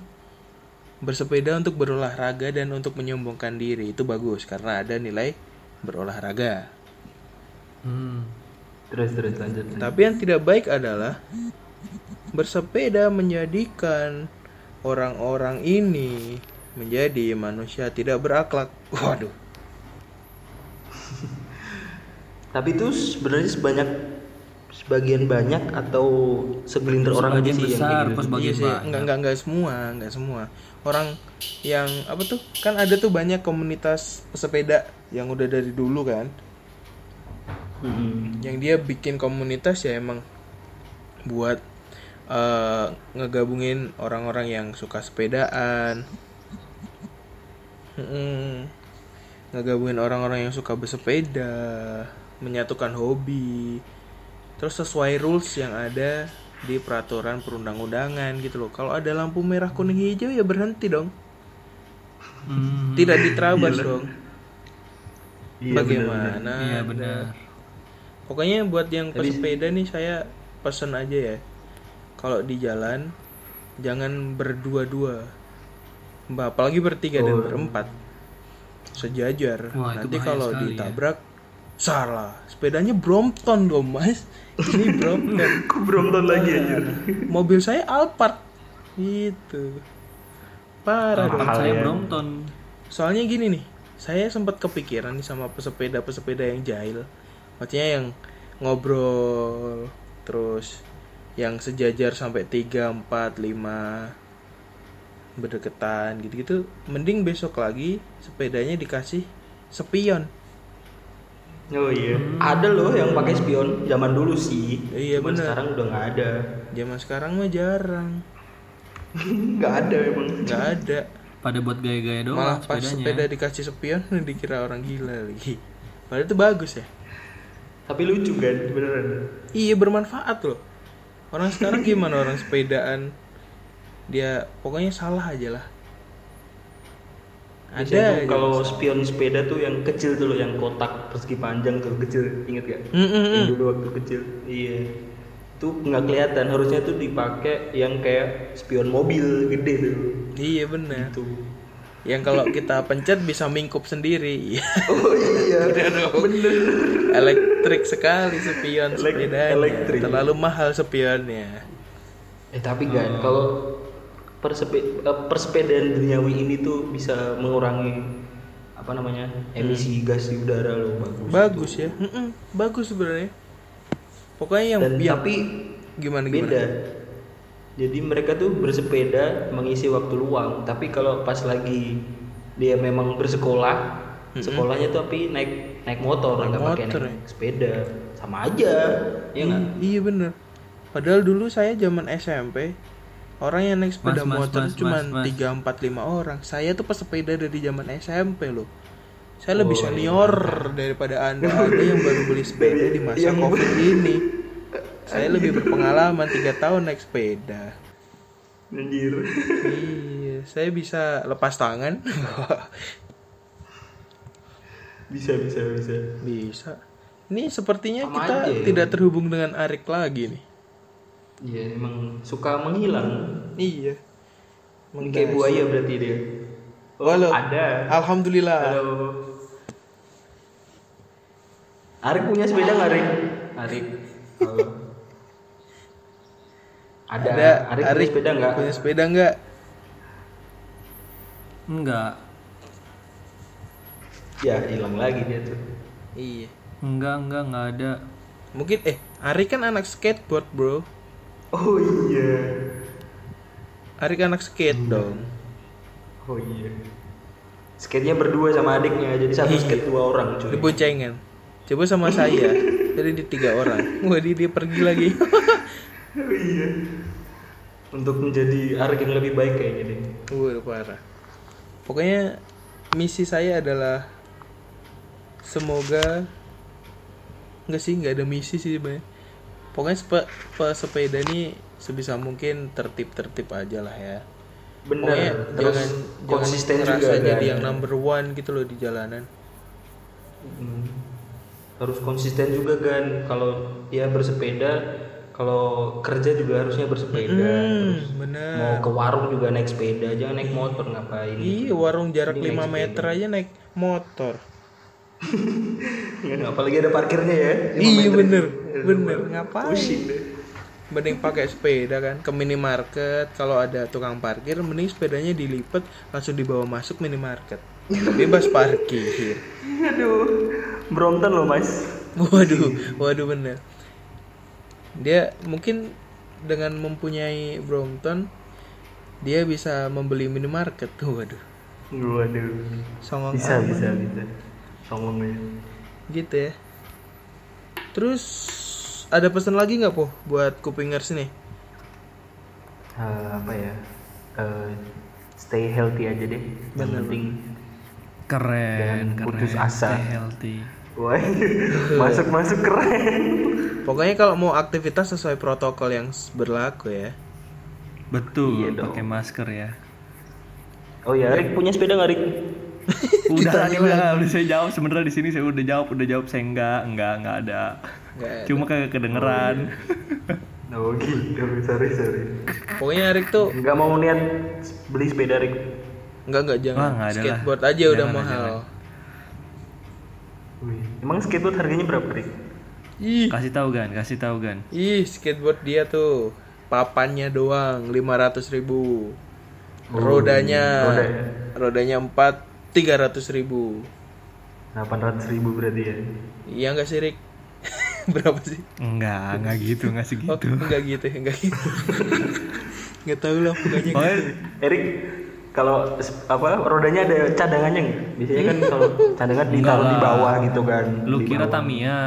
bersepeda untuk berolahraga dan untuk menyombongkan diri. Itu bagus karena ada nilai berolahraga. Hmm. Terus terus lanjut. lanjut. Tapi yang tidak baik adalah bersepeda menjadikan orang-orang ini menjadi manusia tidak berakhlak. Waduh. Tapi itu sebenarnya sebanyak sebagian banyak atau segelintir orang aja sih yang besar, kayak pas gitu. Sebagian Iya sih, enggak enggak enggak semua, enggak semua. Orang yang apa tuh? Kan ada tuh banyak komunitas pesepeda yang udah dari dulu kan. Mm-mm. Yang dia bikin komunitas ya emang buat eh, ngegabungin orang-orang yang suka sepedaan. Mm-mm. Ngegabungin orang-orang yang suka bersepeda, menyatukan hobi. Terus sesuai rules yang ada di peraturan perundang-undangan gitu loh. Kalau ada lampu merah kuning hijau ya berhenti dong. Hmm. Tidak diterabas dong. Iya, Bagaimana? iya benar Pokoknya buat yang pesepeda nih saya pesen aja ya. Kalau di jalan jangan berdua-dua. Mbak, apalagi bertiga dan Oh. berempat. Sejajar. Wah, itu Nanti kalau ya. ditabrak salah. Sepedanya Brompton dong, Mas. Ini Brompton. Kok Brompton lagi anjir? Mobil saya Alphard. Gitu. Parah dong. saya ya. Brompton Soalnya gini nih, saya sempat kepikiran nih sama pesepeda-pesepeda yang jahil. Maksudnya yang ngobrol terus yang sejajar sampai 3, 4, 5 berdekatan gitu-gitu. Mending besok lagi sepedanya dikasih spion. Oh iya. Ada loh yang pakai spion zaman dulu sih. Iya, Cuman bener. Sekarang udah nggak ada. Zaman sekarang mah jarang. Nggak ada emang. nggak ada. pada buat gaya-gaya doang Malah pas sepedanya sepeda dikasih spion dikira orang gila lagi. Padahal itu bagus ya. Tapi lucu kan beneran. Iya bermanfaat loh. Orang sekarang gimana orang sepedaan dia pokoknya salah aja lah. Ada tuh kalau spion sepeda tuh yang kecil tuh loh yang kotak persegi panjang tuh kecil inget gak? Mm, mm, Yang dulu waktu kecil. Iya. Itu nggak kelihatan harusnya tuh dipakai yang kayak spion mobil gede tuh. Iya benar. Itu. Yang kalau kita pencet bisa mingkup sendiri. Oh iya. Bener. Elektrik sekali spion Elek- sepedanya. elektrik. Terlalu mahal spionnya. Eh tapi kan kalau persepe- eh, persepedaan duniawi ini tuh bisa mengurangi apa namanya emisi gas di udara loh bagus. Hmm. Bagus ya. Mm-mm, bagus sebenarnya. Pokoknya yang, Dan yang tapi gimana gimana? beda. Jadi mereka tuh bersepeda mengisi waktu luang. Tapi kalau pas lagi dia memang bersekolah, sekolahnya tuh tapi naik naik motor, Naik nggak pakai motor naik sepeda. Sama aja, ya nggak? I- iya bener Padahal dulu saya zaman SMP Orang yang naik sepeda Mas, motor mas, cuma mas, mas. 3, 4, 5 orang Saya tuh pesepeda dari zaman SMP loh Saya lebih Oh, senior daripada anda Anda yang baru beli sepeda di masa Yang- covid ini Saya lebih berpengalaman 3 tahun naik sepeda Anjir. Iya, saya bisa lepas tangan bisa bisa bisa. Bisa Ini sepertinya Sama kita aja ya. tidak terhubung dengan Arik lagi nih Iya emang suka menghilang. Iya Ini kayak buaya berarti dia. Oh, Halo. ada. Alhamdulillah Halo. Arik punya sepeda nggak Arik? Arik. Halo. Ada. Ada Arik, punya sepeda nggak? Punya sepeda nggak? enggak Ya hilang lagi dia tuh. Iya. Enggak, enggak, enggak ada. Mungkin eh Ari kan anak skateboard, Bro. Oh iya. Ari kan anak skate dong. Oh iya. Skate-nya berdua sama adiknya, jadi satu skate dua orang cuy. Di boncengan. Coba sama saya. Jadi di tiga orang. Wah, dia, dia pergi lagi. Oh iya. Untuk menjadi Arik yang lebih baik kayaknya deh. Wah, parah. Pokoknya misi saya adalah semoga enggak sih nggak ada misi sih sebenarnya. Pokoknya sepe, pesepeda ini sebisa mungkin tertib-tertib aja lah ya. Pokoknya Bener. Terus jangan konsisten jangan juga ngerasa kan. jadi yang number one gitu loh di jalanan. Hmm. Harus konsisten juga kan. Kalau ya bersepeda, kalau kerja juga harusnya bersepeda. Hmm, Terus bener. mau ke warung juga naik sepeda, jangan naik motor ngapain? Iya, warung jarak Ini 5 naik meter aja naik motor. Ya, apalagi ada parkirnya ya. Iya bener, Aduh, bener. Ngapain? Pusing deh. Mending pakai sepeda kan ke minimarket. Kalau ada tukang parkir, mending sepedanya dilipat langsung dibawa masuk minimarket. Bebas parkir. Aduh, Brompton loh mas. Waduh, waduh bener. Dia mungkin dengan mempunyai Brompton, dia bisa membeli minimarket. Waduh, Waduh. songong Bisa, amat. bisa, bisa. Songongnya. Gitu ya. Terus ada pesan lagi nggak po buat kupingers nih? Eh, apa ya? Eh, stay healthy aja deh. Yang penting. Keren, Jangan keren. putus asa. Stay healthy. Wah, masuk masuk keren. Pokoknya kalau mau aktivitas sesuai protokol yang berlaku ya. Betul, Iya pakai masker ya. Oh ya, Rik punya sepeda nggak Rik? Udah tadi udah, udah saya jawab sebenarnya di sini saya udah jawab, udah jawab saya enggak, enggak, enggak ada. Nggak ada. Cuma kagak kedengeran. Oh gitu, sorry sorry. Pokoknya Arik tuh Nggak mau niat beli sepeda Rik. enggak enggak jangan. Wah, nggak ada lah. Skateboard aja udah Jangan, mahal. jangan. Emang skateboard harganya berapa Rik? Ih, Kasih tahu gan, kasih tahu gan. ih skateboard dia tuh papannya doang 500 ribu. Rodanya roda ya? rodanya 4 300 ribu. 800 ribu berarti ya. Iya enggak sih Rik? Berapa sih? Enggak, enggak gitu, enggak segitu. Oh, enggak gitu, enggak gitu. Enggak tahu lah pokoknya. Pokoknya Erik, kalau apa rodanya ada cadangannya nggak? Biasanya kan kalau cadangan ditaruh di bawah gitu kan. lu kira. Tamiya.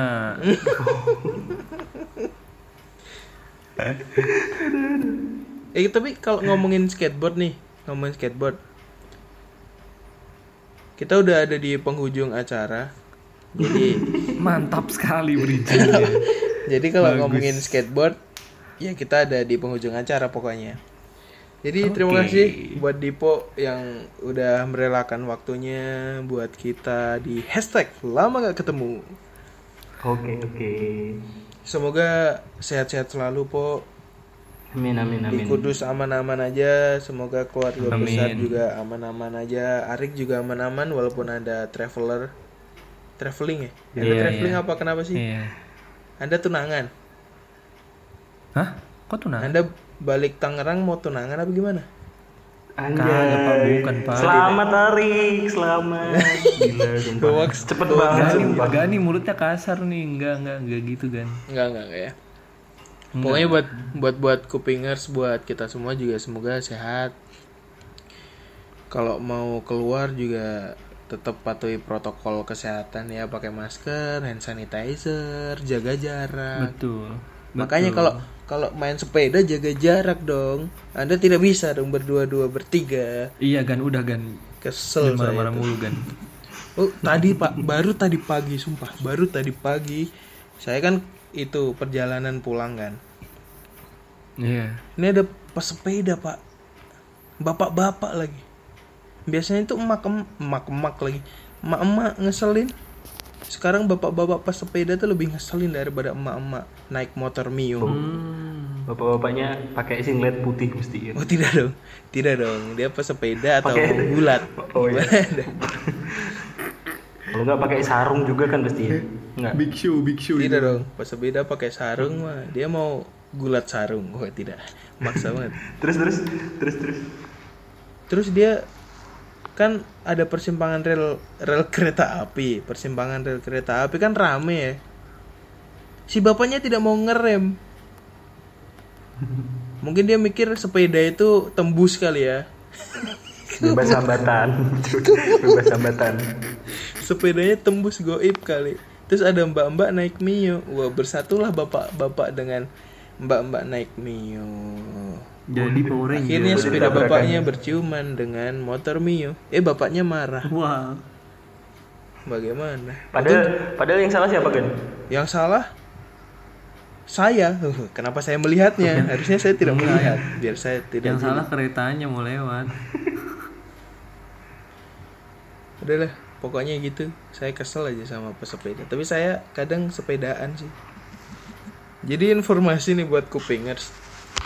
Eh tapi kalau ngomongin skateboard nih, ngomongin skateboard. Kita udah ada di penghujung acara. Jadi Mantap sekali bridgingnya. jadi kalau ngomongin skateboard ya kita ada di penghujung acara pokoknya. Jadi terima Oke. kasih buat Dipo yang udah merelakan waktunya buat kita di hashtag lama gak ketemu. Oke oke. Semoga sehat-sehat selalu po Amin amin di amin. Kudus aman-aman aja. Semoga keluarga Amin. besar juga aman-aman aja. Arik juga aman-aman walaupun ada traveler traveling ya. Ada Iya, traveling iya. apa kenapa sih? Iya. Anda tunangan. Hah? Kok tunangan? Anda balik Tangerang mau tunangan apa gimana? Anjay. Kagak, Pak, bukan, Pak. Selamat Arik, selamat. Gila, sumpah. Cepet banget. Gani, sumpah. Gani mulutnya kasar nih, enggak, enggak, enggak gitu kan. Enggak, enggak, enggak ya. Pokoknya buat buat buat kupingers buat kita semua juga semoga sehat. Kalau mau keluar juga tetap patuhi protokol kesehatan ya, pakai masker, hand sanitizer, jaga jarak. Betul. Makanya kalau kalau main sepeda jaga jarak dong. Anda tidak bisa dong berdua-dua bertiga. Iya gan, udah gan. Kesel marah-marah mulu gan. Oh, tadi Pak, baru tadi pagi sumpah, baru tadi pagi. Saya kan itu perjalanan pulang kan. Iya. Ini ada pesepeda, Pak. Bapak-bapak lagi. Biasanya itu emak emak emak lagi. Emak-emak ngeselin. Sekarang bapak-bapak pesepeda tuh lebih ngeselin daripada emak-emak naik motor Mio. Hmm. Bapak-bapaknya pakai singlet putih mesti ya. Oh tidak dong, tidak dong. Dia pesepeda atau mau gulat. Oh, iya. Kalau nggak pakai sarung juga kan pasti ya. Enggak. Big show, big show. Tidak dong, pesepeda pakai sarung mah. Dia mau gulat sarung. Oh tidak, maksa banget. Terus terus terus terus. Terus dia kan ada persimpangan rel rel kereta api. Persimpangan rel kereta api kan rame ya. Si bapaknya tidak mau ngerem. Mungkin dia mikir sepeda itu tembus kali ya. Bebas hambatan. Bebas hambatan. Sepedanya tembus goib kali. Terus ada mbak-mbak naik mio. Wah bersatulah bapak-bapak dengan mbak-mbak naik mio Jadi Power Ranger. akhirnya sepeda bapaknya berciuman dengan motor mio. Eh bapaknya marah. Wah. bagaimana? Padahal padahal yang salah siapa kan yang salah? Saya. Kenapa saya melihatnya? Harusnya saya tidak melihat. biar saya tidak Yang salah keretanya mau lewat. udahlah pokoknya gitu. Saya kesel aja sama pesepeda. Tapi saya kadang sepedaan sih. Jadi informasi nih buat kupingers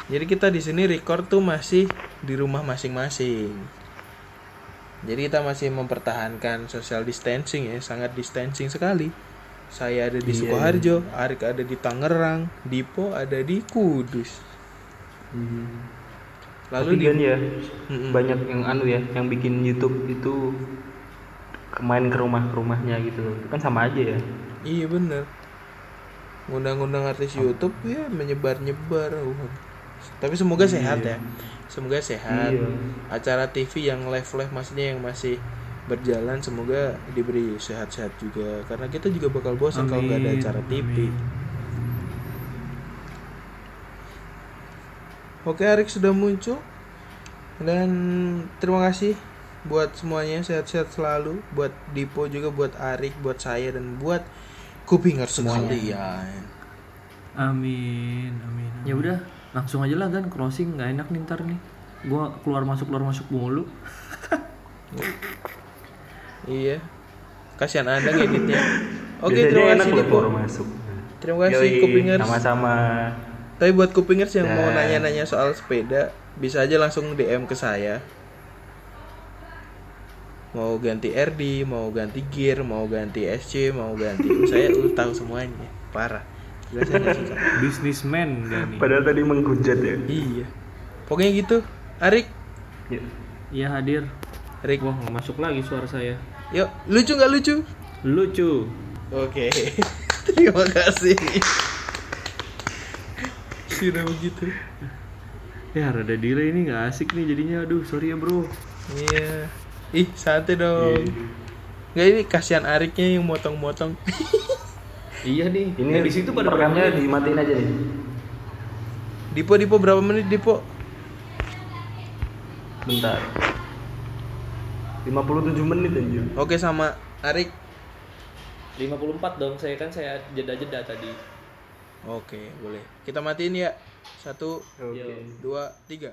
jadi kita di sini record tuh masih di rumah masing-masing. Jadi kita masih mempertahankan social distancing ya sangat distancing sekali. Saya ada di Iya, Sukoharjo Arik ada di Tangerang Dipo ada di Kudus. Lalu tapi di kan ya Mm-mm. banyak yang anu ya yang bikin YouTube itu main ke rumah rumahnya gitu. Itu kan sama aja ya. Iya bener. Ngundang-ngundang artis YouTube ya menyebar-nyebar. Uh. Tapi semoga sehat ya. Semoga sehat. Iya. Acara TV yang live-live maksudnya yang masih berjalan Semoga diberi sehat-sehat juga. Karena kita juga bakal bosan kalau nggak ada Amin, acara TV amin. Oke Arik sudah muncul. Dan terima kasih buat semuanya. Sehat-sehat selalu. Buat Dipo juga buat Arik buat saya dan buat kupinger sekalian. Amin, amin. Ya udah, langsung aja lah kan crossing nggak enak nih ntar nih. Gua keluar masuk keluar masuk mulu. Iya. Kasihan Anda ngeditnya. Oke, Biasanya terima kasih baru masuk Terima kasih Yoi, Kupingers. sama-sama Tapi buat Kupingers yang mau Dan- nanya-nanya soal sepeda, bisa aja langsung DM ke saya. Mau ganti RD, mau ganti gear, mau ganti SC, mau ganti saya udah tahu semuanya. Parah. Businessman gak nih? padahal tadi menghujat ya Iya. Pokoknya gitu. Arik, Ya. Iya hadir. Arik. Wah nggak masuk lagi suara saya. Yuk, lucu nggak lucu? Lucu. Oke. Terima kasih. Sudah begitu. Ya rada delay ini nggak asik nih jadinya. Aduh sorry ya bro. Iya. Ih, santai dong. Nggak ini kasihan Ariknya yang motong-motong. Iya nih. ini di situ pada rekamnya dimatiin aja nih Dipo Dipo berapa menit Dipo? bentar 57 menit anjir Oke sama Arik. 54 dong. Saya kan saya jeda-jeda tadi. Oke, boleh. Kita matiin ya. Satu, Oke. dua, tiga.